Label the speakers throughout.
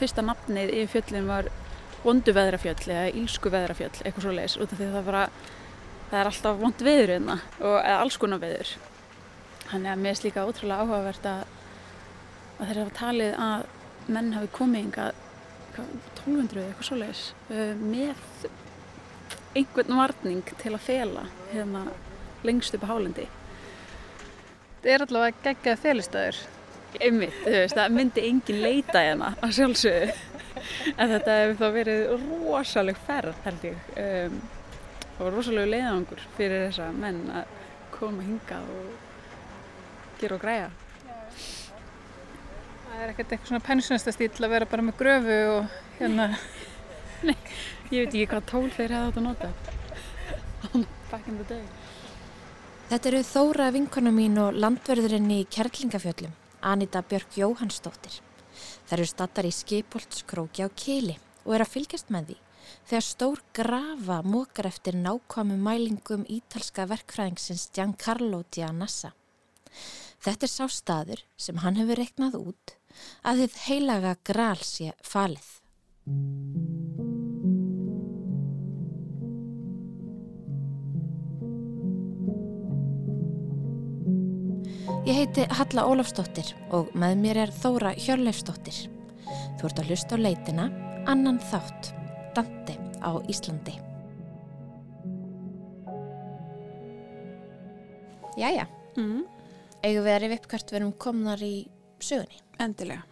Speaker 1: fyrsta nafnið í fjöllin var vondu veðrafjöll eða ílsku veðrafjöll, eitthvað svo leiðis út af því það, bara, það er alltaf vond veður hérna eða alls konar veður. Þannig að mér er líka ótrúlega áhugavert að, að þeir hafa talið að menn hafi komið yngar 1200 eitthvað svo leiðis með einhvern varning til að fela hérna lengst upp á hálendi.
Speaker 2: Þetta er allavega geggjað félistöður
Speaker 1: einmitt, þú veist, það myndi engin leita hérna að sjálfsögðu. En þetta hefur þá verið rosaleg ferð held ég. Um, og rosalega leiðangur fyrir þessa menn að koma hinga og gera og græja.
Speaker 2: Það er ekkert eitthvað svona pensionistastýl að vera bara með gröfu og hérna.
Speaker 1: Nei, ég veit ekki hvað tól þeir hefði átt að nota. Back in the day.
Speaker 3: Þetta eru Þóra vinkona mín og landverðurinn í Kjerlingafjöllum Anita Björk Jóhannsdóttir. Það eru stattar í skipoltskróki á Kili og er að fylgjast með því þegar stór grafa mókar eftir nákvæmu mælingum ítalska verkfræðingsins Giancarlo Giannassa. Þetta er sá staður sem hann hefur reknað út að þið heilaga gral sé falið. Ég heiti Halla Ólafsdóttir og með mér er Þóra Hjörleifsdóttir. Þú ert að hlusta á leitina, annan þátt, Dante á Íslandi. Jæja,
Speaker 1: mm.
Speaker 3: eigum við að rifja upp hvert við erum komnar í sögunni.
Speaker 1: Endilega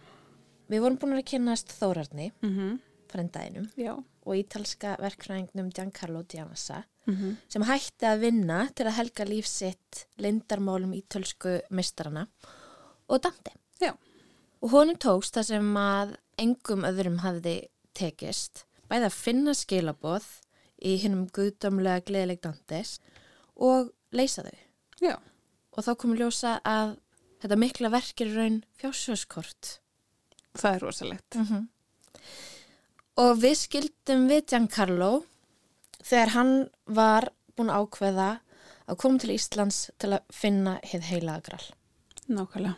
Speaker 3: Við vorum búin að kynast Þórarni,
Speaker 1: mm -hmm.
Speaker 3: frendaðinum,
Speaker 1: Já
Speaker 3: og ítalska verkfræðingnum Giancarlo Giannassa
Speaker 1: mm -hmm.
Speaker 3: sem hætti að vinna til að helga lífsitt lindarmálum ítölsku mistarana og Dante.
Speaker 1: Já.
Speaker 3: Og honum tókst það sem að engum öðrum hafði tekist, bæði að finna skilaboð í hinnum guðdömlega gleðileg Dantes og leysa þau.
Speaker 1: Já.
Speaker 3: Og þá komum ljósa að þetta mikla verk er raun fjársjóðskort.
Speaker 2: Það er rosalegt.
Speaker 3: Mm -hmm. Og við skildum við Giancarlo þegar hann var búin að ákveða að koma til Íslands til að finna heið heila agral.
Speaker 1: Nákvæmlega.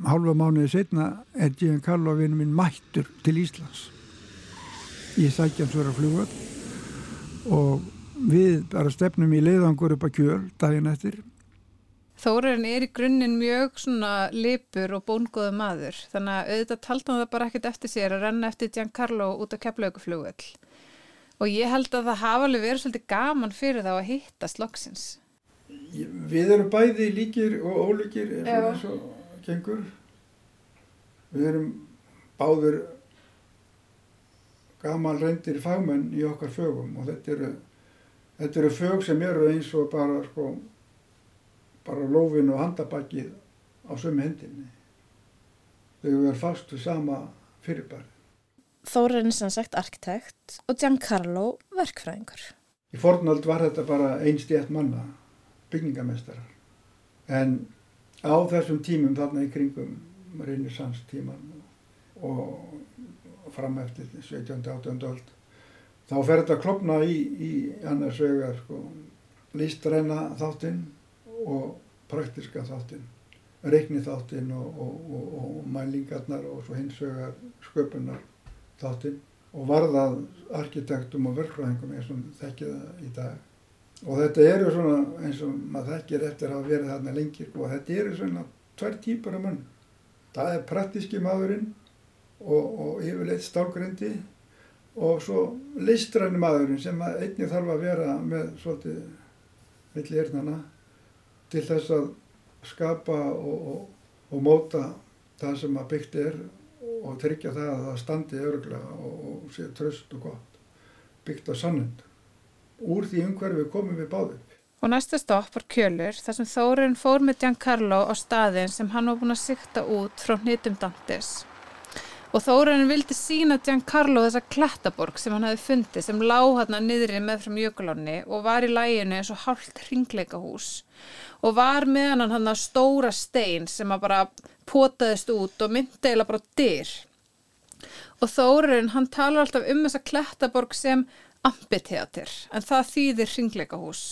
Speaker 4: Hálfa mánuði setna er Giancarlo vinnu minn mættur til Íslands. Ég sækja hans vera flugvöld og við bara stefnum í leiðangur upp að kjöl daginn eftir.
Speaker 2: Þórarinn er í grunninn mjög svona lipur og bóngóðu maður þannig að auðvitað talta hann það bara ekkert eftir sér að renna eftir Giancarlo út á keflauguflugvöld og ég held að það hafa alveg verið svolítið gaman fyrir þá að hitta slokksins.
Speaker 4: Við erum bæði líkir og ólíkir eins og gengur. Við erum báður gaman reyndir fagmenn í okkar fögum og þetta eru, þetta eru fög sem eru eins og bara sko bara lófin og handabakið á sömu hendinni. Þau verður fast við sama fyrirbæri.
Speaker 3: Þórarinn sem sagt arkitekt og Giancarlo verkfræðingur.
Speaker 4: Í fornald var þetta bara einstjætt manna, byggingamestarar. En á þessum tímum þarna í kringum reynisans tíman og fram eftir 17. 18. öld þá fer þetta klopna í, í annars vegar sko, listræna þáttinn og praktiska þáttinn, reikni þáttinn og, og, og, og mælingarnar og svo hins vegar sköpunar þáttinn og varðað arkitektum og verkfræðingum eins og þekkið það í dag. Og þetta eru svona eins og maður þekkir eftir að verið þarna lengir og þetta eru svona tvær típar af mann. Það er praktíski maðurinn og yfirleitt stálgrendi og svo listræni maðurinn sem einnig þarf að vera með svolítið milli erðnana til þess að skapa og, og, og móta það sem að byggt er og tryggja það að það standi öruglega og, og sé tröst og gott byggt á sannund. Úr því umhverfi komum við báðum.
Speaker 2: Og næsta stopp var Kjölur þar sem Þórun fór með Giancarlo á staðin sem hann var búin að sikta út frá hnitum Dantes. Og Þórun vildi sína Giancarlo þessa klettaborg sem hann hefði fundið sem lág hann niðri með frá mjöguláni og var í læginu eins og hálft ringleikahús og var með hann hann að stóra stein sem að bara potaðist út og myndi eða bara dyr. Og Þórun hann talar alltaf um þessa klettaborg sem ampiteater en það þýðir ringleikahús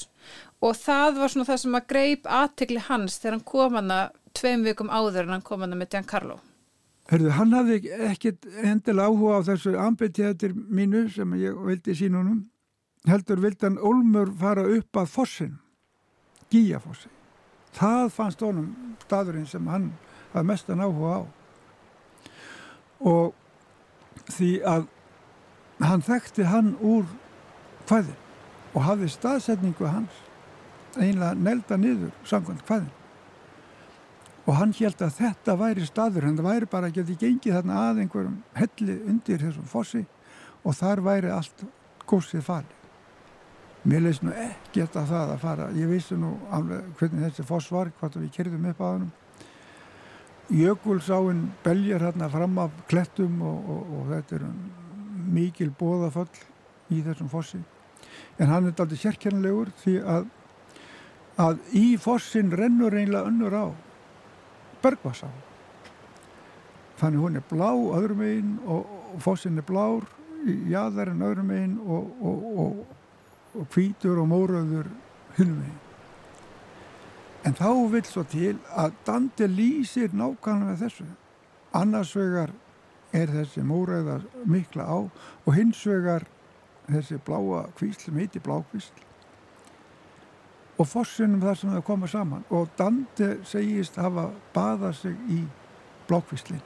Speaker 2: og það var svona það sem að greip aðtegli hans þegar hann kom hana tveim vikum áður en hann kom hana með Giancarlo.
Speaker 4: Herðu, hann hafði ekkert endilega áhuga á þessu ambitjæðir mínu sem ég vildi sínunum. Heldur vildi hann Olmur fara upp að fossin, Gíafossi. Það fannst honum staðurinn sem hann hafði mestan áhuga á. Og því að hann þekkti hann úr hvaðin og hafði staðsetningu hans einlega nelda niður samkvæmt hvaðin og hann held að þetta væri staður en það væri bara að geti gengið þarna að einhverjum helli undir þessum fossi og þar væri allt gósið farið mér leist nú ekki þetta það að fara ég vissi nú alveg hvernig þessi foss var hvort við kyrðum upp á hannum Jökulsáinn beljar hérna fram af klettum og, og, og þetta er mikil bóðaföll í þessum fossi. En hann er aldrei sérkjörnulegur því að, að í fossin rennur einlega önnur á bergvassá þannig hún er blá öðrum einn og, og fossin er blár jáðarinn öðrum einn og hvítur og móröður húnum einn en þá vil svo til að Dante lýsir nákvæmlega þessu. Annars vegar er þessi móröða mikla á og hins vegar þessi bláa kvísl sem heiti blákvísl og fossinum þar sem það koma saman. Og Dante segist hafa baðað sig í blákvíslinn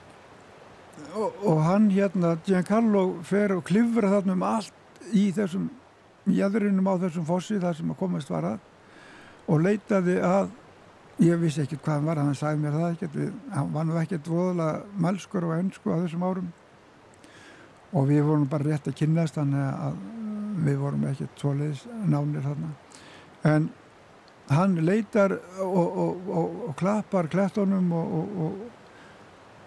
Speaker 4: og, og hann hérna Giancarlo fer og klifra þarna um allt í þessum jæðurinnum á þessum fossi þar sem að komast var að. Og leitaði að ég vissi ekkert hvað hann var hann sagði mér það ekkert við, hann var nú ekkert voðalega malskur og ennsku á þessum árum. Og við vorum bara rétt að kynast þannig að við vorum ekkert svoleiðis nánir þarna. En hann leitar og, og, og, og klappar klættunum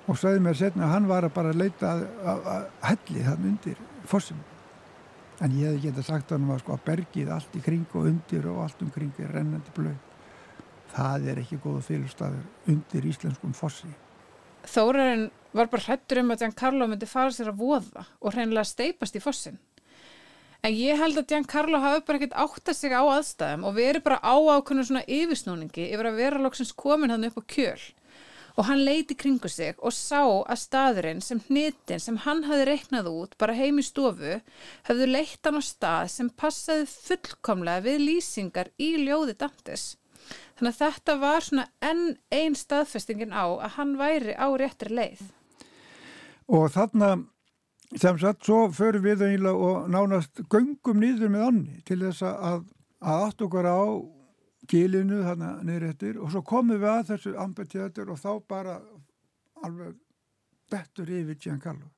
Speaker 4: og sagði mér setna að hann var að bara leita að, að, að helli þann undir fossim en ég hef þetta sagt hann að sko að bergið allt í kring og undir og allt um kring er rennandi blöð það er ekki góða fylgstaður undir íslenskum fossi.
Speaker 2: Þórarinn var bara hrettur um að Giancarlo myndi fara sér að voða og hreinlega steipast í fossin En ég held að Giancarlo hafi bara ekkert átt að sig á aðstæðum og veri bara á ákveðinu svona yfirsnúningi yfir að vera loksins komin hann upp á kjöl. Og hann leiti kringu sig og sá að staðurinn sem hnitin sem hann hafi reiknað út bara heim í stofu hafðu leitt hann á stað sem passaði fullkomlega við lýsingar í ljóði Dantes. Þannig að þetta var svona enn einn staðfestingin á að hann væri á réttri leið.
Speaker 4: Og þarna sem sagt, svo förum við eiginlega og nánast göngum nýður með onni til þess að, að átt okkar á gilinu þarna niður eftir og svo komum við að þessu ambetjátur og þá bara alveg bettur yfir Giancarlo.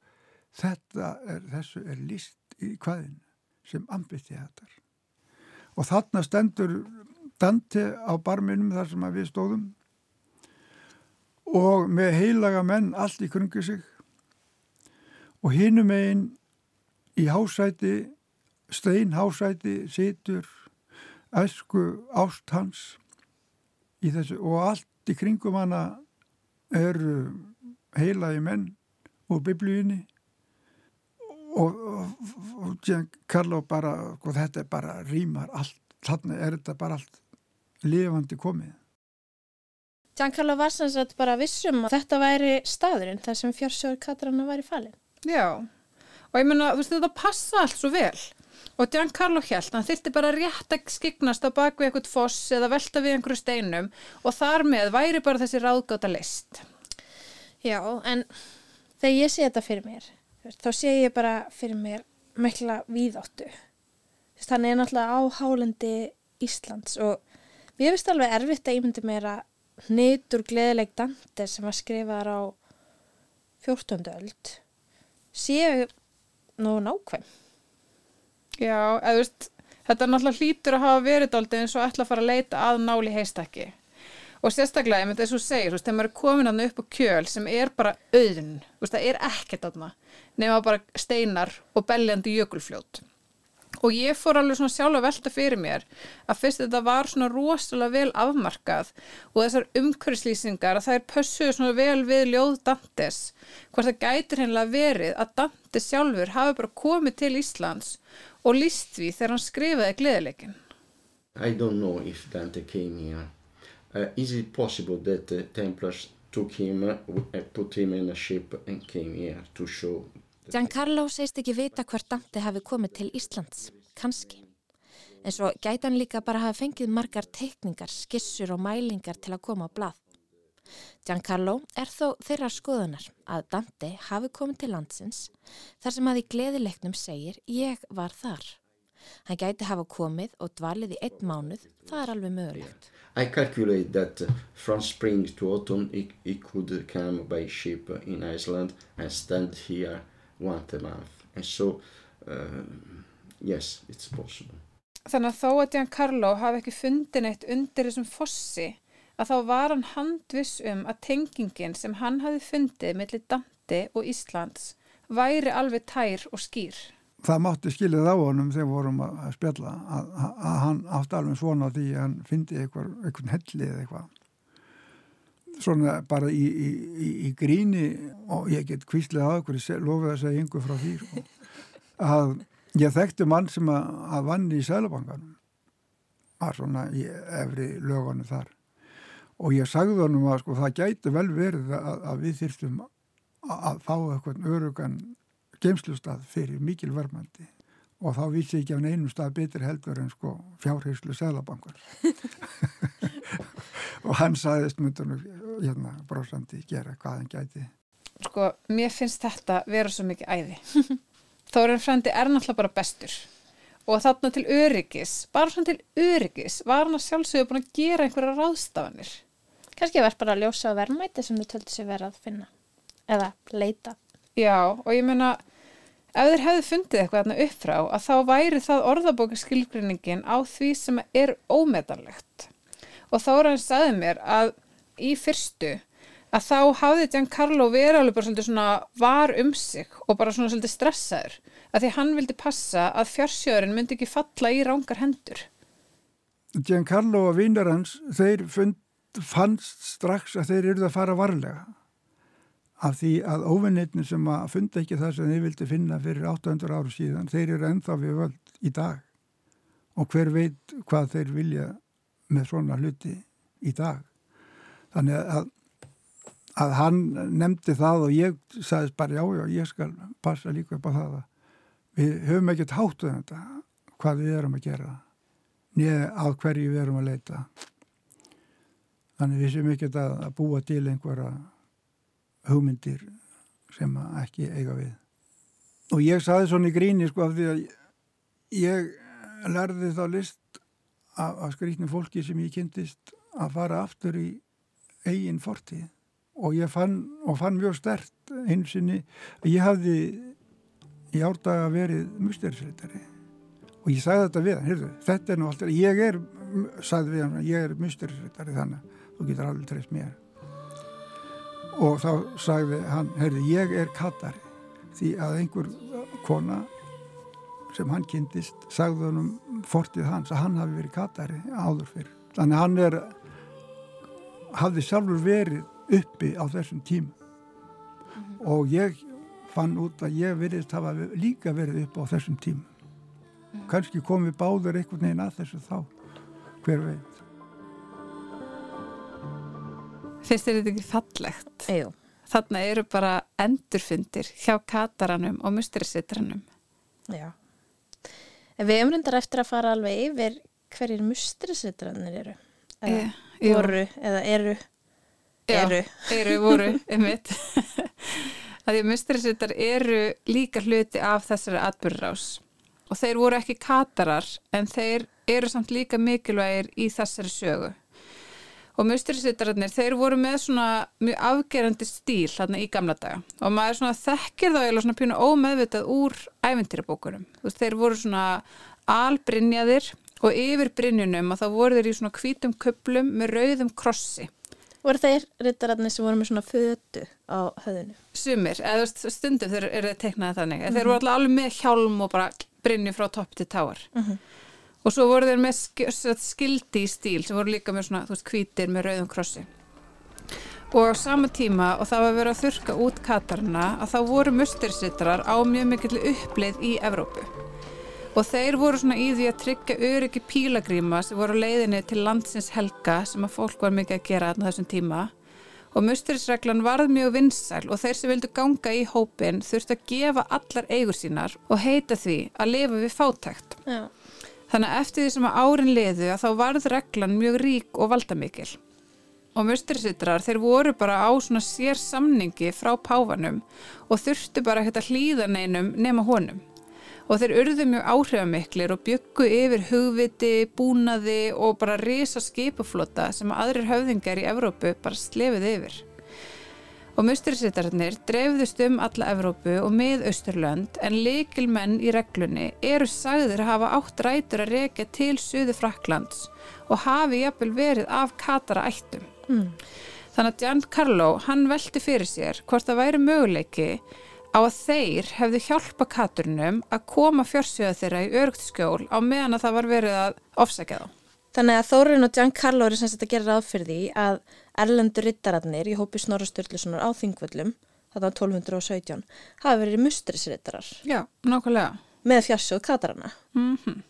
Speaker 4: Þetta er, þessu er list í hvaðinu sem ambetjátur. Og þarna stendur Dante á barminum þar sem við stóðum og með heilaga menn allt í krungu sig og hinum einn í hásæti, stein hásæti, situr æsku ást hans þessu. Og allt í kringum hana eru heilagi menn úr biblíunni. Og, og, og Karlo bara, og sko, þetta er bara rýmar allt, þannig er þetta bara allt lifandi komið.
Speaker 3: Giancarlo var sem sagt bara vissum að þetta væri staðurinn þar sem fjársjóður Katrana væri falinn
Speaker 2: Já, og ég menna, þú veist, þetta passa allt svo vel. Og Giancarlo held, hann þyrti bara rétt að skiknast á bakvið eitthvað foss eða velta við einhverju steinum og þar með væri bara þessi ráðgáta list.
Speaker 3: Já, en þegar ég sé þetta fyrir mér, þá sé ég bara fyrir mér mikla víðáttu. Þannig er náttúrulega á hálendi Íslands og mér finnst alveg erfitt að ímyndi mér að nýtur gleðileg Dante sem var skrifaðar á 14. öld séu nú nákvæm.
Speaker 2: Já, eða veist, þetta er náttúrulega hlítur að hafa verið aldrei eins og ætla að fara að leita að náli heistakki. Og sérstaklega, ég myndi þess að segja, þú veist, þegar maður er komin að upp á kjöl sem er bara auðn, þú veist, það er ekkert aðna, nema bara steinar og belljandi jökulfljót og ég fór alveg svona sjálf að velta fyrir mér að fyrst þetta var svona rosalega vel afmarkað og þessar umhverfislýsingar að það er pössuð svona vel við ljóð Dantes hvort það gætir hennilega verið að Dantes sjálfur hafi bara komið til Íslands og líst við þegar hann skrifaði gleðileikin
Speaker 5: I don't know if Dante came here uh, is it possible that uh, Templars took him, uh, put him in a ship and came here to show.
Speaker 3: Giancarlo segist ekki vita hvert Dante hafi komið til Íslands, kannski. En svo gæti hann líka bara hafa fengið margar teikningar, skissur og mælingar til að koma á blað. Giancarlo er þó þeirra skoðunar að Dante hafi komið til landsins þar sem að í gleðileiknum segir ég var þar. Hann gæti hafa komið og dvalið í einn mánuð, það er alveg mögulegt.
Speaker 5: I calculate that uh, from spring to autumn he, he could come by ship in Iceland and stand here once a month. And so, uh, yes, it's possible.
Speaker 2: Þannig að þó að Giancarlo hafi ekki fundin eitt undir þessum fossi að þá var hann handvis um að tengingin sem hann hafi fundið millir Dante og Íslands væri alveg tær og skýr.
Speaker 4: Það mátti skilið á honum þegar vorum að spjalla að, að hann átti alveg svona því að hann fyndi einhver, einhvern helli eða eitthvað. Svona bara í, í, í, gríni og ég get kvíslið á einhverju, lofið að segja einhver frá því sko, að ég þekkti mann sem að, að vann í Sælabankanum var svona í efri lögunum þar. Og ég sagði honum að sko það gæti vel verið að, að við þyrstum að, að fá eitthvað örugan geimslustad fyrir mikil vermandi og þá vísi ekki af einum stað betur heldur en sko fjárheyslu Sælabankar og hann saðist myndunum hérna brósandi gera hvað hann gæti.
Speaker 2: Sko, mér finnst þetta vera svo mikið æði. Þóren frendi er náttúrulega bara bestur. Og þarna til öryggis bara svona til öryggis var hann að sjálfsögja búin að gera einhverja ráðstafanir?
Speaker 6: Kannski verð bara að ljósa á verðmæti sem þau töldu sér verið að finna. Eða leita.
Speaker 2: Já, og ég meina ef þeir hefðu fundið eitthvað þarna upp frá að þá væri það orðabókaskilgreiningin á því sem er ómetanlegt og þá er hann sagði mér að í fyrstu að þá hafði Giancarlo verið alveg bara svolítið svona var um sig og bara svona svolítið stressaður að því hann vildi passa að fjársjöðurinn myndi ekki falla í rángar hendur.
Speaker 4: Giancarlo og vinnur hans þeir fund, fannst strax að þeir eruð að fara varlega af því að óvinnitni sem að funda ekki það sem þeir vildi finna fyrir 800 áru síðan, þeir eru ennþá við völd í dag og hver veit hvað þeir vilja með svona hluti í dag. Þannig að, að hann nefndi það og ég sagðist bara já, já, ég skal passa líka upp á það að við höfum ekkert háttuð um þetta hvað við erum að gera niður að hverju við erum að leita. Þannig við sem ekkert að búa til einhverja hugmyndir sem ekki eiga við. Og ég saði svona í gríni sko af því að ég lærði þá list af, skrítni fólki sem ég kynntist að fara aftur í eigin fortíð. Og ég fann, og fann mjög stert einsinni að ég hafði í árdaga verið musterisleitari og ég sagði þetta við hann, heyrðu, þetta er nú alltaf, ég er, sagði við hann, ég er musterisleitari þannig þú getur alveg treyst mér og þá sagði hann, heyrðu, ég er kattari því að einhver kona sem hann kynntist sagði hann um fortið hans að hann hafi verið kattari áður fyrir þannig hann er hafði sjálfur verið uppi á þessum tíma mm -hmm. og ég fann út að ég veriðst hafa líka verið upp á þessum tíma mm -hmm. kannski komi báður einhvern veginn að þessu þá hver veit
Speaker 2: Finnst þér þetta ekki fallegt?
Speaker 3: Jú.
Speaker 2: Þarna eru bara endurfundir hjá kataranum og musterisitranum.
Speaker 6: Já. En við umrundar eftir að fara alveg yfir hverjir musterisitranir eru. Eða
Speaker 2: e,
Speaker 6: voru, eða eru.
Speaker 2: Já,
Speaker 6: eru.
Speaker 2: Eru, voru, einmitt. að því að musterisitrar eru líka hluti af þessari atbyrðrás. Og þeir voru ekki katarar en þeir eru samt líka mikilvægir í þessari sögu og musturisittararnir, þeir voru með svona mjög afgerandi stíl hérna í gamla daga og maður svona þekkir þá eða svona pínu ómeðvitað úr æventýrabókunum, þú veist, þeir voru svona albrinjaðir og yfir brinjunum og þá voru þeir í svona hvítum köplum með rauðum krossi
Speaker 6: voru þeir rittararnir sem voru með svona fötu á höðinu?
Speaker 2: Sumir, eða stundum þeir eru teiknaði þannig, mm -hmm. þeir voru alltaf alveg með hjálm og bara brinju frá topp til táar mm -hmm. Og svo voru þeir með skildi í stíl sem voru líka með svona, þú veist, hvítir með rauðum krossi. Og á sama tíma, og það var verið að þurka út katarna, að þá voru mustersitrar á mjög mikill uppleið í Evrópu. Og þeir voru svona í því að tryggja öryggi pílagríma sem voru leiðinni til landsins helga sem að fólk var mikið að gera þarna þessum tíma. og musterisreglan varð mjög vinsæl og þeir sem vildu ganga í hópin þurftu að gefa allar eigur sínar og heita því að lifa við fátækt.
Speaker 6: Já.
Speaker 2: Þannig að eftir því sem að árin liðu að þá varð reglan mjög rík og valdamikil. Og musterisitrar þeir voru bara á svona sér samningi frá páfanum og þurftu bara að hlýða neinum nema honum og þeir urðu mjög áhrifamiklir og byggu yfir hugviti, búnaði og bara risa skipuflota sem aðrir höfðingar í Evrópu bara slefið yfir. Og musturisittarnir dreifðust um alla Evrópu og með Östurlönd en leikilmenn í reglunni eru sagðir að hafa átt rætur að reyka til Suðu Fraklands og hafi jafnvel verið af Katara ættum.
Speaker 6: Mm.
Speaker 2: Þannig að Giancarlo, hann velti fyrir sér hvort það væri möguleiki á að þeir hefðu hjálpa katurnum að koma fjörsjöða þeirra í örgt skjól á meðan að það var verið að ofsækja þá.
Speaker 6: Þannig að Þórin og Giancarlo eru sem sagt að gera ráð fyrir því að erlendur rittararnir í hópi Snorra Sturlusonar á Þingvöllum, þetta var 1217, hafa verið mustrisrittarar
Speaker 2: Já, nákvæmlega.
Speaker 6: með fjörsjóð katarana.
Speaker 2: Mm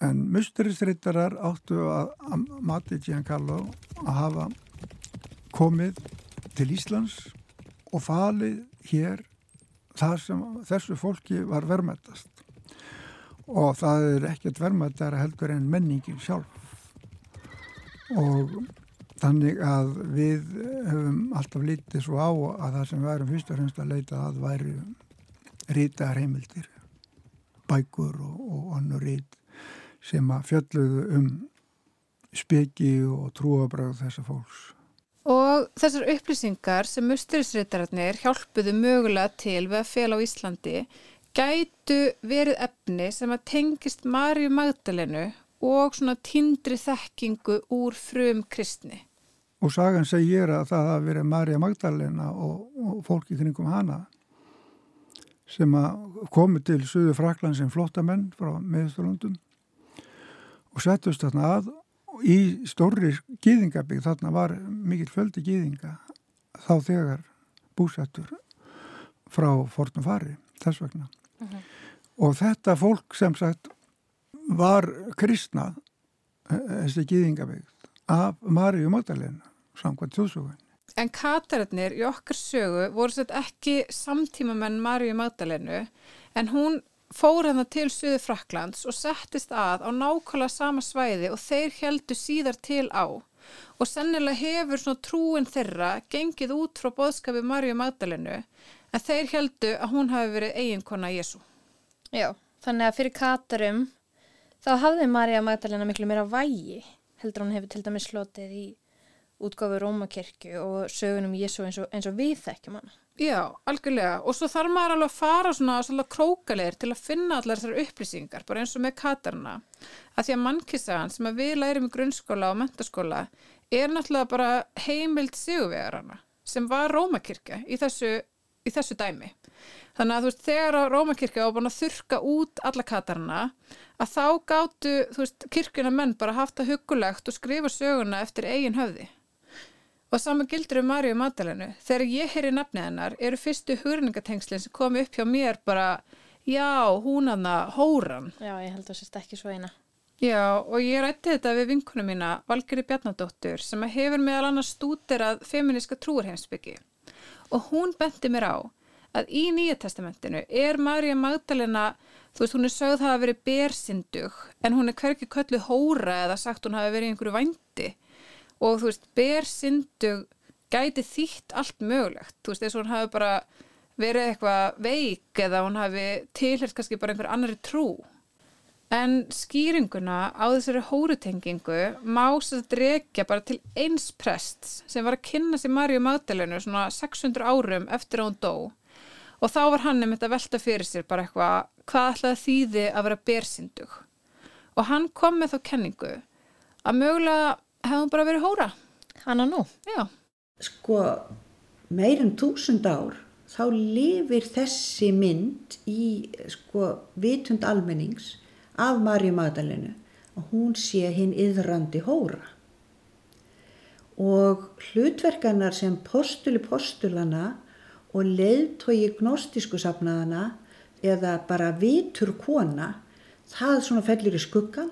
Speaker 4: En musterisrittarar áttu að, að mati Giancarlo að hafa komið til Íslands og falið hér það sem þessu fólki var verðmættast og það er ekkert verðmættara heldur en menningin sjálf og þannig að við höfum alltaf lítið svo á að það sem við erum fyrst og fremst að leita að væri rítar heimildir bækur og, og annur rít sem að fjölluðu um speki og trúabröð þessa fólks
Speaker 2: Og þessar upplýsingar sem musturisritararnir hjálpuðu mögulega til við að fela á Íslandi gætu verið efni sem að tengist Marju Magdalenu og svona tindri þekkingu úr frum kristni.
Speaker 4: Og sagan segir að það hafi verið Marja Magdalena og, og fólki kringum hana sem að komu til Suðu Frakland sem flottamenn frá meðsturlundum og settust þarna að í stórri gýðingabík þarna var mikil fjöldi gýðinga þá þegar búsettur frá fornum fari þess vegna. Og þetta fólk sem sagt var kristnað þessi gýðingabík af Maríu Magdalena samkvæmt þjóðsögun
Speaker 2: En katararnir í okkar sögu voru sett ekki samtímamenn Maríu Magdalenu en hún fór hann til Suðu Fraklands og settist að á nákvæmlega sama svæði og þeir heldu síðar til á og sennilega hefur svona trúin þeirra gengið út frá boðskapi Maríu Magdalenu en þeir heldu að hún hafi verið eiginkona Jésu.
Speaker 6: Já, þannig að fyrir katarum þá hafði Marja Magdalena miklu meira vægi heldur hún hefur til dæmis slotið í útgáfu Rómakirkju og sögunum Jésu eins og, eins og við þekkjum hann.
Speaker 2: Já, algjörlega. Og svo þarf maður alveg að fara svona, svona krókaleir til að finna allar þessar upplýsingar bara eins og með katarna að því að mannkissagan sem að við lærim í grunnskóla og mentaskóla er náttúrulega bara heimild sigurvegarana sem var Rómakirkja í þessu, í þessu dæmi. Þannig að þú veist þegar Rómakirkja var búin að þurka út alla katarna að þá gáttu þú veist kirkjuna menn bara haft að hugulegt og skrifa söguna eftir eigin höfði Og saman gildur um Maríu Magdalenu. Þegar ég heyri nafnið hennar eru fyrstu hugringatengslinn sem komi upp hjá mér bara, já, hún hana, hóran.
Speaker 6: Já, ég held að það sést ekki svo eina.
Speaker 2: Já, og ég rætti þetta við vinkunum mína, Valgeri Bjarnadóttur, sem hefur meðal annars stúderað feministka trúarheimsbyggi. Og hún benti mér á að í Nýja testamentinu er Maríu Magdalena, þú veist, hún er sögð hafa verið bersindug, en hún er hverki köllu hóra eða sagt hún hafa verið einhverju vændi og þú veist, bersindug gæti þýtt allt mögulegt. Þú veist, eins og hún hafi bara verið eitthvað veik eða hún hafi tilhert kannski bara einhver annari trú. En skýringuna á þessari hórutengingu má sér að drekja bara til eins prest sem var að kynna sér Marju Magdalenu svona 600 árum eftir að hún dó. Og þá var hann þetta að velta fyrir sér bara eitthvað hvað ætlaði þýði að vera bersindug og hann kom með þá kenningu að mögulega hefðum bara verið hóra.
Speaker 6: Hanna nú?
Speaker 2: Já.
Speaker 7: Sko, meirum túsund ár, þá lifir þessi mynd í, sko, vitund almennings af Marju Magdalenu og hún sé hinn yðrandi hóra. Og hlutverkanar sem postuli postulana og leiðtogi gnostísku safnaðana eða bara vitur kona, það svona fellir í skuggan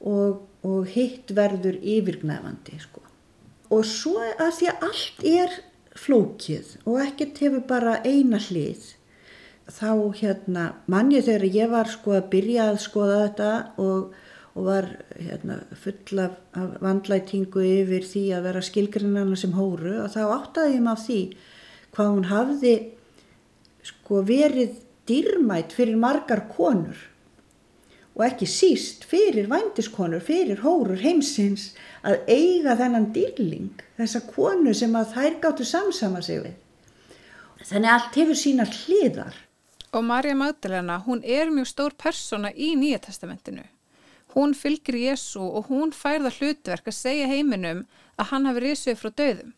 Speaker 7: og, og hitt verður yfirgnæfandi sko. og svo að því að allt er flókið og ekkert hefur bara eina hlið þá hérna mann ég þegar ég var sko að byrja að skoða þetta og, og var hérna full af, af vandlætingu yfir því að vera skilgrinnana sem hóru og þá áttaði ég maður því hvað hún hafði sko verið dýrmætt fyrir margar konur og ekki síst fyrir vændiskonur, fyrir hórur heimsins að eiga þennan dýrling, þessa konu sem að þær gáttu samsama sig við. Þannig allt hefur sína hliðar.
Speaker 2: Og Marja Magdalena, hún er mjög stór persóna í Nýja testamentinu. Hún fylgir Jésu og hún færða hlutverk að segja heiminum að hann hafi risið frá döðum.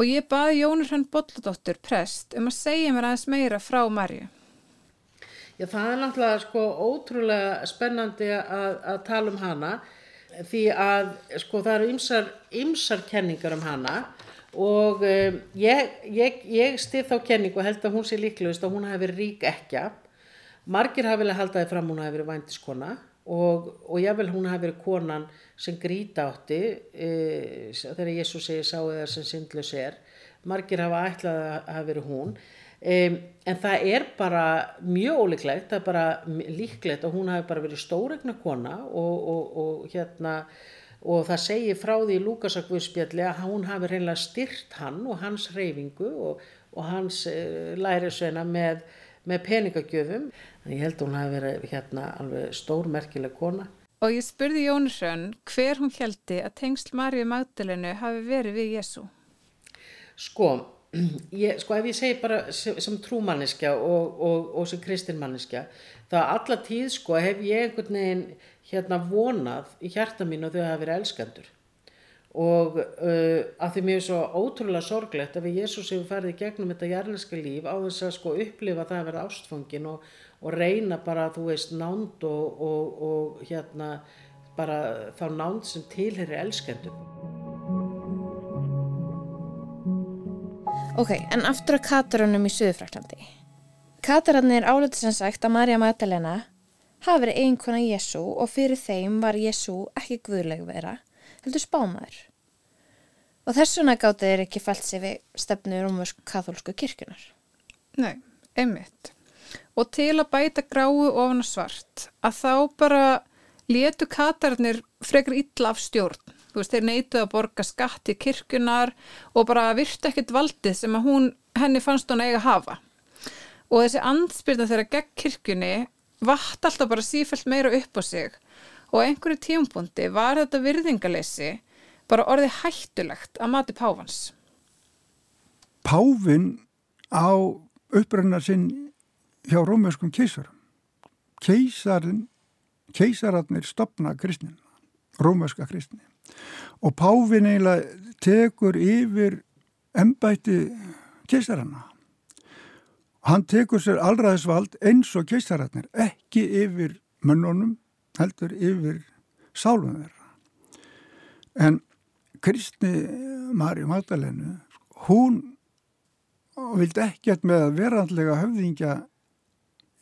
Speaker 2: Og ég baði Jónur Hrönn Bolladóttur prest um að segja mér aðeins meira frá Marju.
Speaker 8: Já, það er náttúrulega sko ótrúlega spennandi að, að tala um hana því að sko það eru ymsar, ymsar kenningar um hana og um, ég, ég, ég stið þá kenningu og held að hún sé líklegust að hún hafi verið rík ekja. Margir hafi vel haldaði fram hún hafi verið vændiskona og, og jável hún hafi verið konan sem gríta átti e, þegar Jésús segi sáu þar sem syndlus er. Margir hafa ætlað að hafi verið hún. Um, en það er bara mjög ólíklegt, það er bara líklegt að hún hafi bara verið stóregna kona og, og, og hérna og það segir frá því í Lúkasakvöðspjalli að hún hafi reynilega styrt hann og hans reyfingu og, og hans uh, lærisveina með, með peningagjöfum. En ég held að hún hafi verið hérna alveg stórmerkileg kona.
Speaker 2: Og ég spurði Jónisrönn hver hún heldi að tengsl Marju Magdalenu hafi verið við Jésu
Speaker 8: Sko ég, sko ef ég segi bara sem, trúmanniska og, og, og sem kristinmanniska þá alla tíð sko hef ég einhvern veginn hérna vonað í hjarta mín og þau hafa verið elskandur og uh, að því mér er svo ótrúlega sorglegt að við Jésús hefur farið í gegnum þetta jarneska líf á þess að sko upplifa það að vera ástfangin og, og reyna bara þú veist nánd og hérna bara þá nánd sem tilherir elskandum
Speaker 6: Ok, en aftur að Katarunum í Suðufraklandi. Katarannir áleti sem sagt að Marja Magdalena hafi verið einkona Jésu og fyrir þeim var Jésu ekki guðleg vera, heldur spámaður. Og þessuna gáti þeir ekki fælt sig við stefnu rómursk katholsku kirkunar.
Speaker 2: Nei, einmitt. Og til að bæta gráu ofan svart, að þá bara letu Katarannir frekar illa af stjórn veist, þeir neituð að borga skatt í kirkunar og bara virt ekkert valdið sem að hún, henni fannst hún eiga að hafa. Og þessi andspyrna þeirra gegn kirkunni vatt alltaf bara sífælt meira upp á sig og einhverju tímpundi var þetta virðingalessi bara orðið hættulegt að mati Pávans.
Speaker 4: Pávin á uppbrunna sinn hjá rómöskum keisarum. Keisarin, keisararnir stopna kristnina, rómöska kristni og Pávin eiginlega tekur yfir ennbætti keisaranna. Hann tekur sér allraðisvald eins og keisararnir, ekki yfir mönnunum, heldur yfir sálum þeirra. En Kristi Marju Magdalenu, hún vildi ekkert með að verandlega höfðingja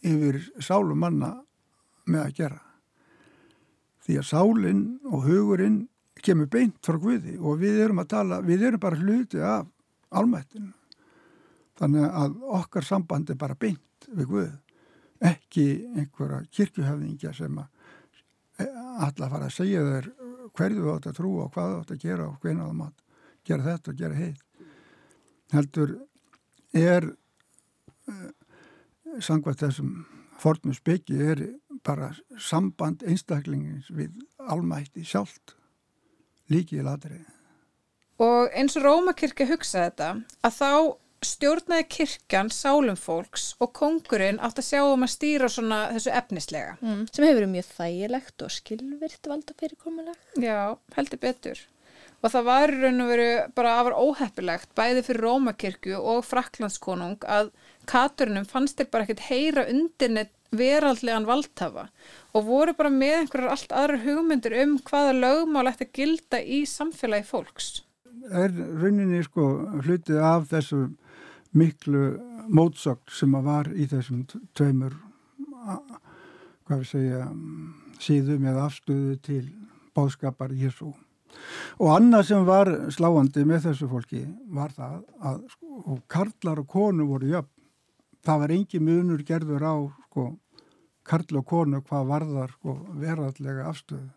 Speaker 4: yfir sálum manna með að gera. Því að sálinn og hugurinn kemur beint frá Guði og við erum að tala, við erum bara hluti af almættinu. Þannig að okkar samband er bara beint við Guð, ekki einhverja kirkjuhafðingja sem að alla fara að segja þeir hverju þú átt að trúa og hvað þú átt að gera og hvernig þú átt að gera þetta og gera heit. Heldur er uh, sangvað þessum fornum spekki er bara samband einstaklingins við almætti sjálft líkið ladrið.
Speaker 2: Og eins og Rómakirkja hugsaði þetta að þá stjórnaði kirkjan sálum fólks og kongurinn átt að sjá um að stýra svona þessu efnislega.
Speaker 6: Mm. Sem hefur verið mjög þægilegt og skilvirt valda fyrirkomulega.
Speaker 2: Já, heldur betur. Og það var raun og veru bara afar óheppilegt bæði fyrir Rómakirkju og Fraklandskonung að katurinnum fannst þeir bara ekkert heyra undirnett veraldlegan valdhafa og voru bara með einhverjar allt aðra hugmyndir um hvaða lögmál ætti að gilda í samfélagi fólks.
Speaker 4: Er rauninni sko hlutið af þessu miklu mótsökt sem að var í þessum tveimur hvað við segja síðum eða afstöðu til bóðskapar Jésu Og annað sem var sláandi með þessu fólki var það að sko, karlar og konu voru jöfn. Það var engi munur gerður á sko, karl og konu hvað varðar sko, verallega afstöðu.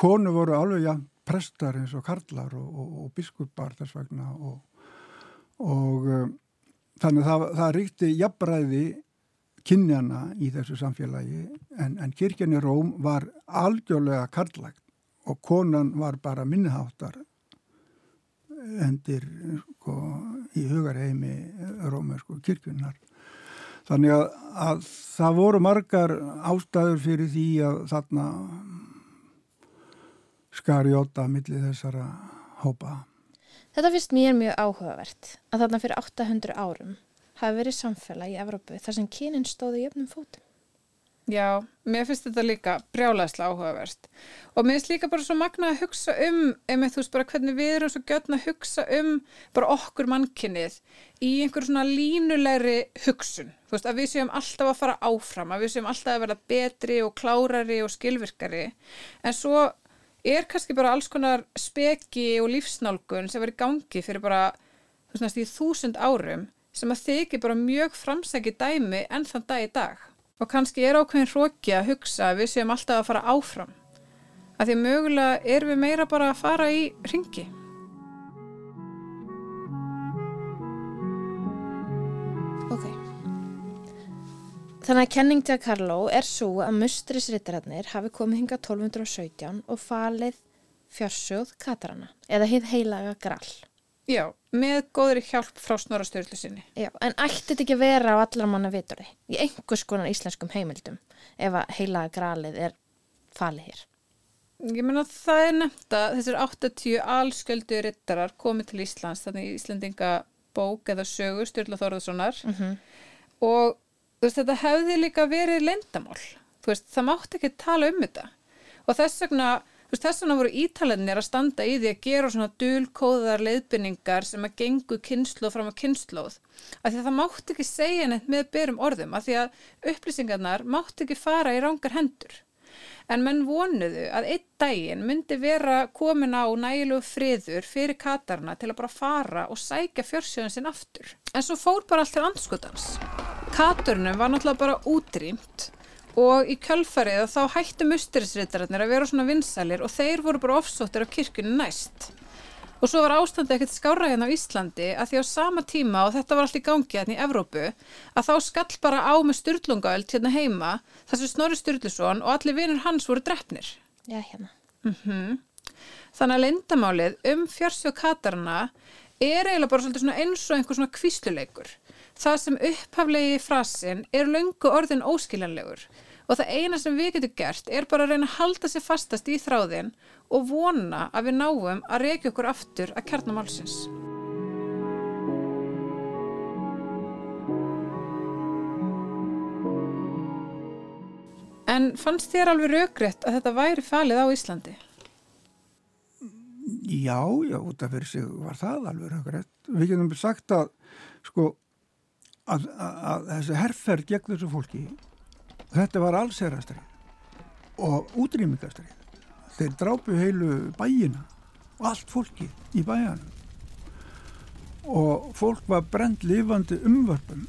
Speaker 4: Konu voru alveg ja, prestar eins og karlar og, og, og biskupar þess vegna og, og um, þannig það, það ríkti jafnræði kynjana í þessu samfélagi en, en kirkjan í Róm var algjörlega karlægt og konan var bara minniháttar endir sko, í hugarheimi rómersku kirkjunnar. Þannig að, að það voru margar ástæður fyrir því að þarna skarjóta millir þessara hópa.
Speaker 6: Þetta finnst mér mjög áhugavert að þarna fyrir 800 árum hafi verið samfélag í Evrópu þar sem kynin stóði jöfnum fótum.
Speaker 2: Já, mér finnst þetta líka brjálæðslega áhugavert. Og mér finnst líka bara svo magna að hugsa um, einmitt þú veist bara hvernig við erum svo götna að hugsa um bara okkur mannkynnið í einhver svona línulegri hugsun, þú veist að við séum alltaf að fara áfram, að við séum alltaf að vera betri og klárari og skilvirkari. En svo er kannski bara alls konar speki og lífsnálgun sem verið gangi fyrir bara þú veist í þúsund árum sem að þykir bara mjög framsæki dæmi enn þann dag í dag og kannski er ákveðin hróki að hugsa að við séum alltaf að fara áfram. Að því mögulega er við meira bara að fara í ringi
Speaker 6: Ok. Þannig að kenning til að Karló er svo að mustrisrittararnir hafi komið hinga 1217 og falið fjársjóð Katarana eða hið heilaga grall
Speaker 2: Já, með góðri hjálp frá snorrastörlu sinni.
Speaker 6: Já, en ætti þetta ekki að vera á allar manna vitori í einhvers konar íslenskum heimildum ef að heila gralið er falið hér?
Speaker 2: Ég menna það er nefnt að þessir 80 allsköldu rittarar komið til Íslands, þannig í Íslandinga bók eða sögu Sturla Þorðarssonar mm -hmm. og veist, þetta hefði líka verið lendamál. Veist, það mátti ekki tala um þetta og þess vegna þess vegna voru ítalenir að standa í því að gera svona dulkóðar leiðbynningar sem að gengu kynnslóð fram á kynnslóð að það mátti ekki segja neitt með berum orðum af því að upplýsingarnar mátti ekki fara í rángar hendur. En menn vonuðu að einn daginn myndi vera komin á nægilegu friður fyrir katarna til að bara fara og sækja fjörsjöðun sinn aftur. En svo fór bara allt til anskotans Katurnum var náttúrulega bara útrýmt og í kjölfarið þá hættu musterisritararnir að vera svona vinsælir og þeir voru bara ofsóttir af kirkunni næst. Og svo var ástandi ekkert skára hérna á Íslandi að því á sama tíma og þetta var allt í gangi hérna í Evrópu að þá skall bara á með styrlungaöld hérna heima þessu Snorri Sturluson og allir vinnur hans voru drefnir
Speaker 6: Já hérna.
Speaker 2: Mm -hmm. Þannig að lindamálið um fjársjóð katarna er eiginlega bara eins og einhver svona kvísluleikur það sem upphaflegi frasin er löngu orðin óskiljanlegur og það eina sem við getum gert er bara að reyna að halda sér fastast í þráðin og vona að við náum að reykja okkur aftur að kjarnamálsins. En fannst þér alveg raugrætt að þetta væri falið á Íslandi?
Speaker 4: Já, já, út af fyrir sig var það alveg raugrætt. Við getum sagt að sko að, að, að þessi herrferð gegn þessu fólki þetta var allserastrið og útrýmingastrið þeir drápu heilu bæina og allt fólki í bæjanum og fólk var brend lifandi umvörpum.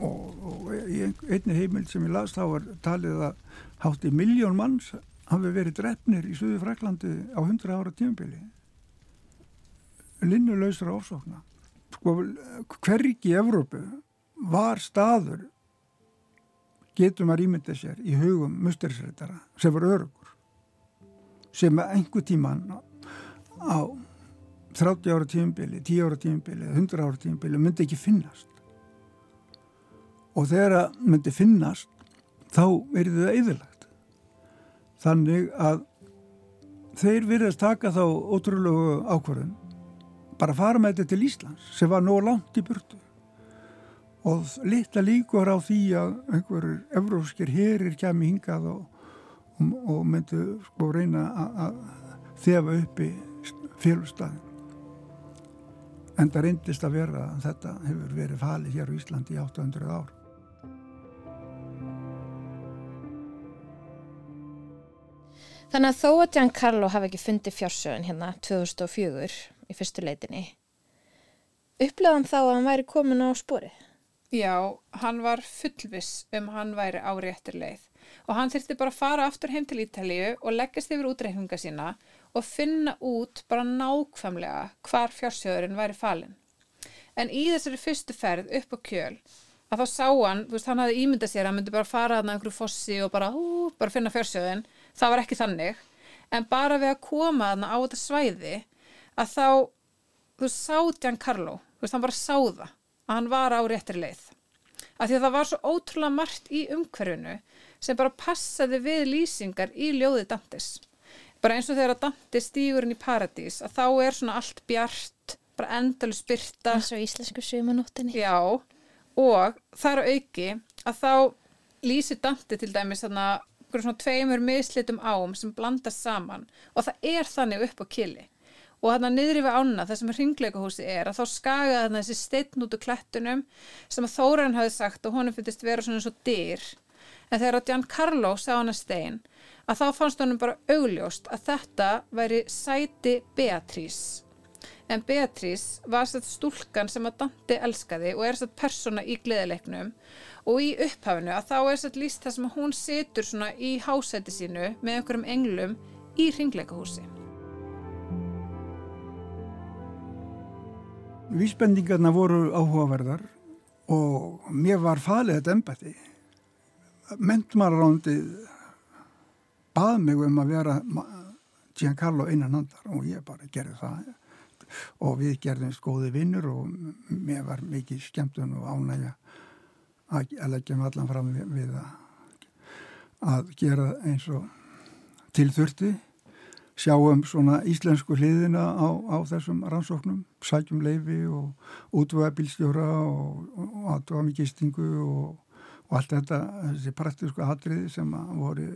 Speaker 4: Og, og einni heimild sem ég las þá var talið að hátti miljón manns hafi verið drefnir í Suðu Fraklandi á 100 ára tímabili. Linnuleysra ofsókna sko hvergi í Evrópu var staður getur maður ímyndið sér í hugum musterisrættara sem var örugur sem einhver tíman á 30 ára tíumbili, 10 ára tíumbili 100 ára tíumbili myndi ekki finnast. Og þegar myndi finnast þá er það eðilagt þannig að þeir virðast taka þá ótrúlegu ákvarðun bara fara með þetta til Íslands sem var nóg langt í burtu og litla líkur á því að einhverjur evróskir herir kemi hingað og, og, og myndu sko reyna að þefa uppi félagstæðin. En það reyndist að vera að þetta hefur verið falið hér á Íslandi í 800 ár.
Speaker 3: Þannig að þó að Giancarlo hafi ekki fundið fjársögun hérna 2004 í fyrstu leitinni, upplegaðan þá að hann væri komin á spori?
Speaker 2: Já, hann var fullviss um hann væri á réttir leið og hann þurfti bara að fara aftur heim til Ítalíu og leggast yfir útreikninga sína og finna út bara nákvæmlega hvar fjársjóðurinn væri falinn. En í þessari fyrstu ferð upp á kjöl að þá sá hann, þú veist, hann hafði ímyndað sér að hann myndi bara fara að einhverju fossi og bara, hú, bara finna fjársjóðin. Það var ekki þannig. En bara við að koma þarna á þetta svæði að þá, þú veist, sá Giancarlo, þú veist, hann bara sá það að hann var á réttri leið. Af því að það var svo ótrúlega margt í umhverfinu sem bara passaði við lýsingar í ljóði Dantes. Bara eins og þegar Dante stígur inn í paradís að þá er svona allt bjart, bara endalu spyrta.
Speaker 3: eins og íslensku sumanóttinni.
Speaker 2: Já, og þar á auki að þá lýsir Dante til dæmis svona tveimur mislitum ám sem blandast saman og það er þannig upp á kili og þarna niðri við ána þar sem ringleikahúsi er að þá skagaði þarna þessi steinn út úr klettunum sem að Þóran hafi sagt og honum finnst vera svona og dyr. En þegar að Giancarlo sá hana stein að þá fannst honum bara augljóst að þetta væri sæti Beatrice. En Beatrice var sett stúlkan sem að Dante elskaði og er sett persóna í gleðileiknum. Og í upphafinu að þá er sett líst það sem að hún situr svona í hásæti sínu með einhverjum englum í ringleikahúsi
Speaker 4: Vísbendingarna voru áhugaverðar og mér var falið þetta embætti. Mentmálarándið bað mig um að vera Giancarlo innan handar og ég bara gerði það og við gerðum skóði vinnur og mér var mikið skemmtun og ánægja að leggja mig allan fram við að, að gera eins og tilþurfti sjáum svona íslensku hliðina á, á þessum rannsóknum, sækjum leifi og útvöða bílstjóra og, aðtöða mikið gistingu og, og allt þetta, þessi praktísku atriði sem voru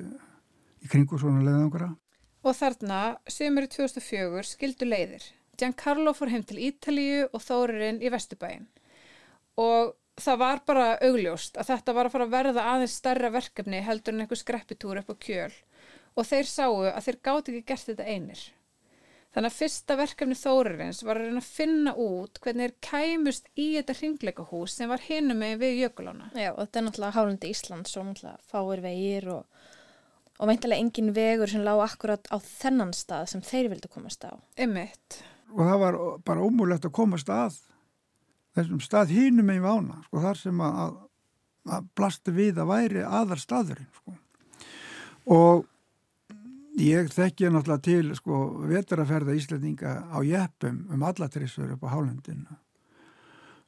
Speaker 4: í kringu svona leiðangara.
Speaker 2: Og þarna, sömur í 2004, skildu leiðir. Giancarlo fór heim til Ítalíu og Þóririnn í Vesturbæin og það var bara augljóst að þetta var að fara að verða aðeins starra verkefni heldur en einhver skreppitúr upp á kjöl og þeir sáu að þeir gáti ekki gert þetta einir. Þannig að fyrsta verkefni Þóririns var að reyna að finna út hvernig þeir kæmust í þetta hringleikahús sem var hinum með við jökulána.
Speaker 3: Já, og þetta er náttúrulega hálundi Íslands og náttúrulega fáir vegir og, og meintilega engin vegur sem lág akkurat á þennan stað sem þeir vildu komast á.
Speaker 2: Ymmitt.
Speaker 4: Og það var bara ómúlegt að komast að þessum stað hinum með vána, sko, þar sem að, að blasti við að væri aðar staðurinn, sko. Og Ég þekki náttúrulega til sko vetraferða Íslandinga á jeppum um allatrissur upp á Hálendinu.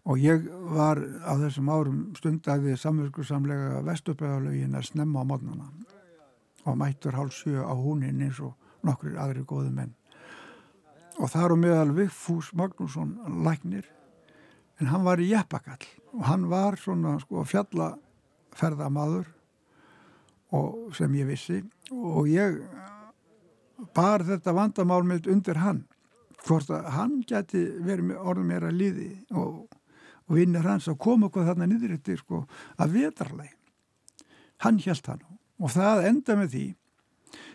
Speaker 4: Og ég var á þessum árum stundæði samverkursamlega vestupöðalögin að snemma á mótnana og mættur hálf sjö á húnin eins og nokkur aðri góðu menn. Og þar og meðal Vigfús Magnússon læknir en hann var í jeppakall og hann var svona sko fjallaferðamadur og sem ég vissi og ég bar þetta vandamál með undir hann hvort að hann geti verið orðið meira líði og, og vinnir hans að koma okkur þarna niður eftir sko að vetarleg hann held hann og það enda með því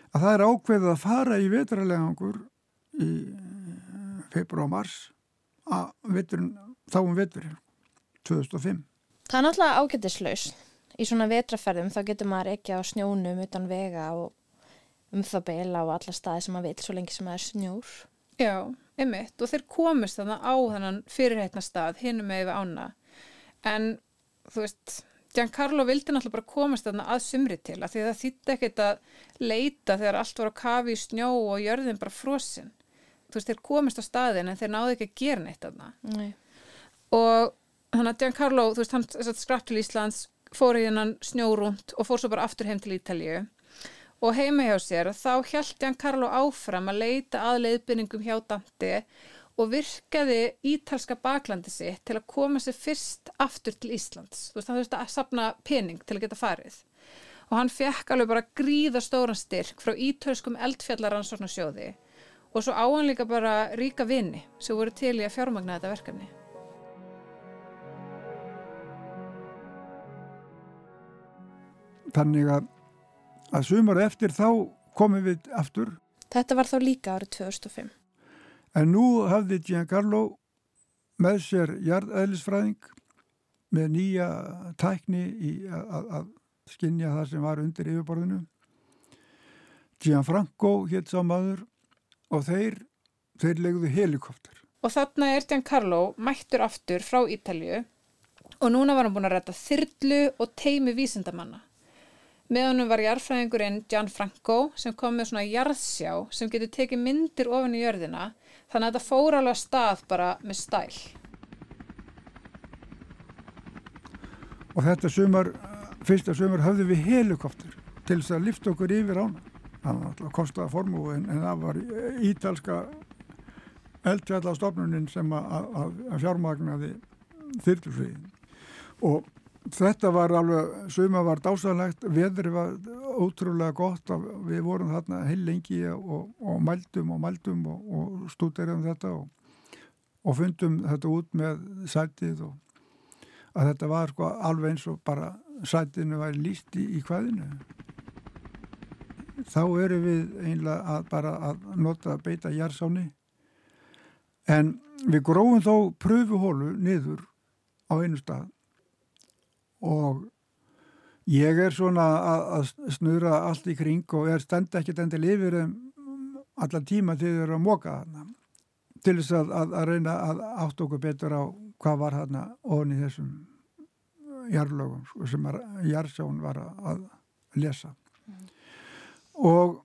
Speaker 4: að það er ákveðið að fara í vetarlegangur í februar og mars að veturinn, þá um veturinn 2005
Speaker 3: Það er náttúrulega ágættislaus í svona vetraferðum þá getur maður ekki á snjónum utan vega og um það beila á alla staði sem maður vil svo lengi sem það er snjór.
Speaker 2: Já, einmitt og þeir komist þannig á þannan fyrirheitna stað hinnum með yfir ána en þú veist Giancarlo vildi náttúrulega bara komast þannig að sumri til að því það þýtti ekkert að leita þegar allt var á kafi í snjó og jörðin bara frosinn. Þú veist, þeir komist á staðin en þeir náðu ekki að gera neitt þarna.
Speaker 3: Nei.
Speaker 2: Og þannig að Giancarlo, þú veist, hann skrapp til Íslands, fór í hennan snjórund og fór svo bara aftur heim til Ítalju og heima hjá sér þá held Giancarlo áfram að leita að leiðbynningum hjá Dante og virkaði ítalska baklandi sitt til að koma sér fyrst aftur til Íslands. Þú veist, hann þurfti að sapna pening til að geta farið. Og hann fekk alveg bara gríða stóran styrk frá ítölskum eldfjallaransóknarsjóði og svo áhan líka bara ríka vini sem voru til í að fjármagna þetta verkefni.
Speaker 4: Þannig að, að sumar eftir þá komum við aftur.
Speaker 9: Þetta var þá líka árið 2005.
Speaker 4: En nú hafði Giancarlo með sér jarðeðlisfræðing með nýja tækni í að, að skinja það sem var undir yfirborðinu. Gianfranco hétt sá maður og þeir, þeir legðu helikopter.
Speaker 2: Og þarna er Giancarlo mættur aftur frá Ítalju og núna var hann búin að rætta þyrlu og teimi vísindamanna. Með honum var jarðfræðingurinn Gianfranco sem kom með svona jarðsjá sem getur tekið myndir ofin í jörðina þannig að þetta fór alveg að stað bara með stæl.
Speaker 4: Og þetta sumar, fyrsta sumar höfðu við helikopter til þess að lifta okkur yfir ána. Það var alltaf kostaða formú en, en það var ítalska eldfjallastofnunin sem að, að, að fjármagnaði þyrtusviðin. Og þetta var alveg, suma var dásanlegt, veðri var ótrúlega gott og við vorum þarna heil lengi og, og mældum og mældum og, og stúderaðum þetta og, og fundum þetta út með sætið og að þetta var sko alveg eins og bara sætinu væri líst í, í hvaðinu. Þá erum við einlega að bara að nota að beita jærsáni en við grófum þó pröfuhólu niður á einu stað og ég er svona að, snura allt í kring og er stend ekkert endil yfir um allar tíma þegar þið eru að móka þarna til þess að, að, að reyna að átt okkur betur á hvað var þarna ofin í þessum jarlögum sko, sem Jarsjón var að lesa mm. og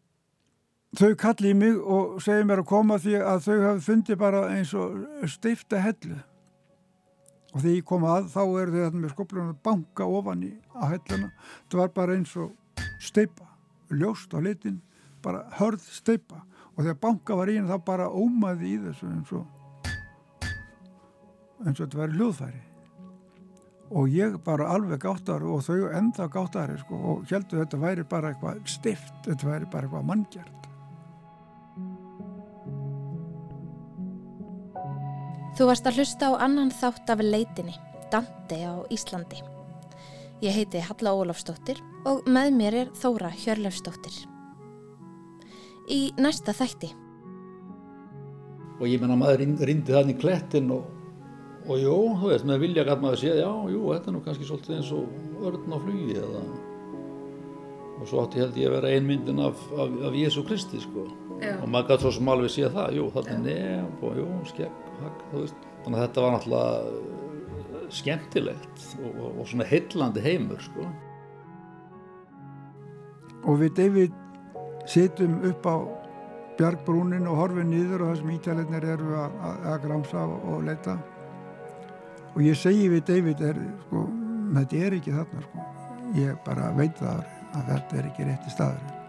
Speaker 4: þau kalli í mig og segi mér að koma því að þau hafi fundið bara eins og steifta hellu og þegar ég kom að þá eru þau með skoplunum að banka ofan í að helluna. Það var bara eins og steipa ljóst á litin, bara hörð steipa og þegar banka var í henni þá bara ómaði í þessu eins og eins og þetta væri hljóðfæri. Og ég bara alveg gáttar og þau enda gáttar sko, og heldur þetta væri bara eitthvað stift, þetta væri bara eitthvað manngjart
Speaker 3: Þú varst að hlusta á annan þátt af leitinni, Dante á Íslandi. Ég heiti Halla Ólafsdóttir og með mér er Þóra Hjörlefsdóttir. Í næsta þætti.
Speaker 10: Og ég menna maður rindi þannig klettin og, og jú, þú veist, með vilja gæt maður séð, já, jú, þetta er nú kannski svolítið eins og örn á flugi eða... Og svo átti held ég að vera einmyndin af, af, af Jésu Kristi, sko. Já. Og maður gæti svo sem alveg séð það, jú, þetta er nefn og jú, skegg þannig að þetta var náttúrulega skemmtilegt og, og, og svona heillandi heimur sko.
Speaker 4: og við David sittum upp á bjargbrúnin og horfum nýður og það sem ítæðleginir eru að, að, að gramsa og, og leita og ég segi við David er, sko, þetta er ekki þarna sko. ég bara veit það að þetta er ekki rétti staður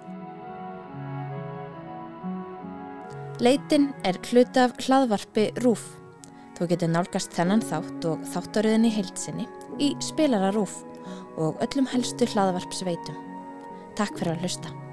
Speaker 3: Leitin er hlut af hlaðvarpi Rúf. Þú getur nálgast þennan þátt og þáttaröðinni heilsinni í spilara Rúf og öllum helstu hlaðvarpsveitum. Takk fyrir að hlusta.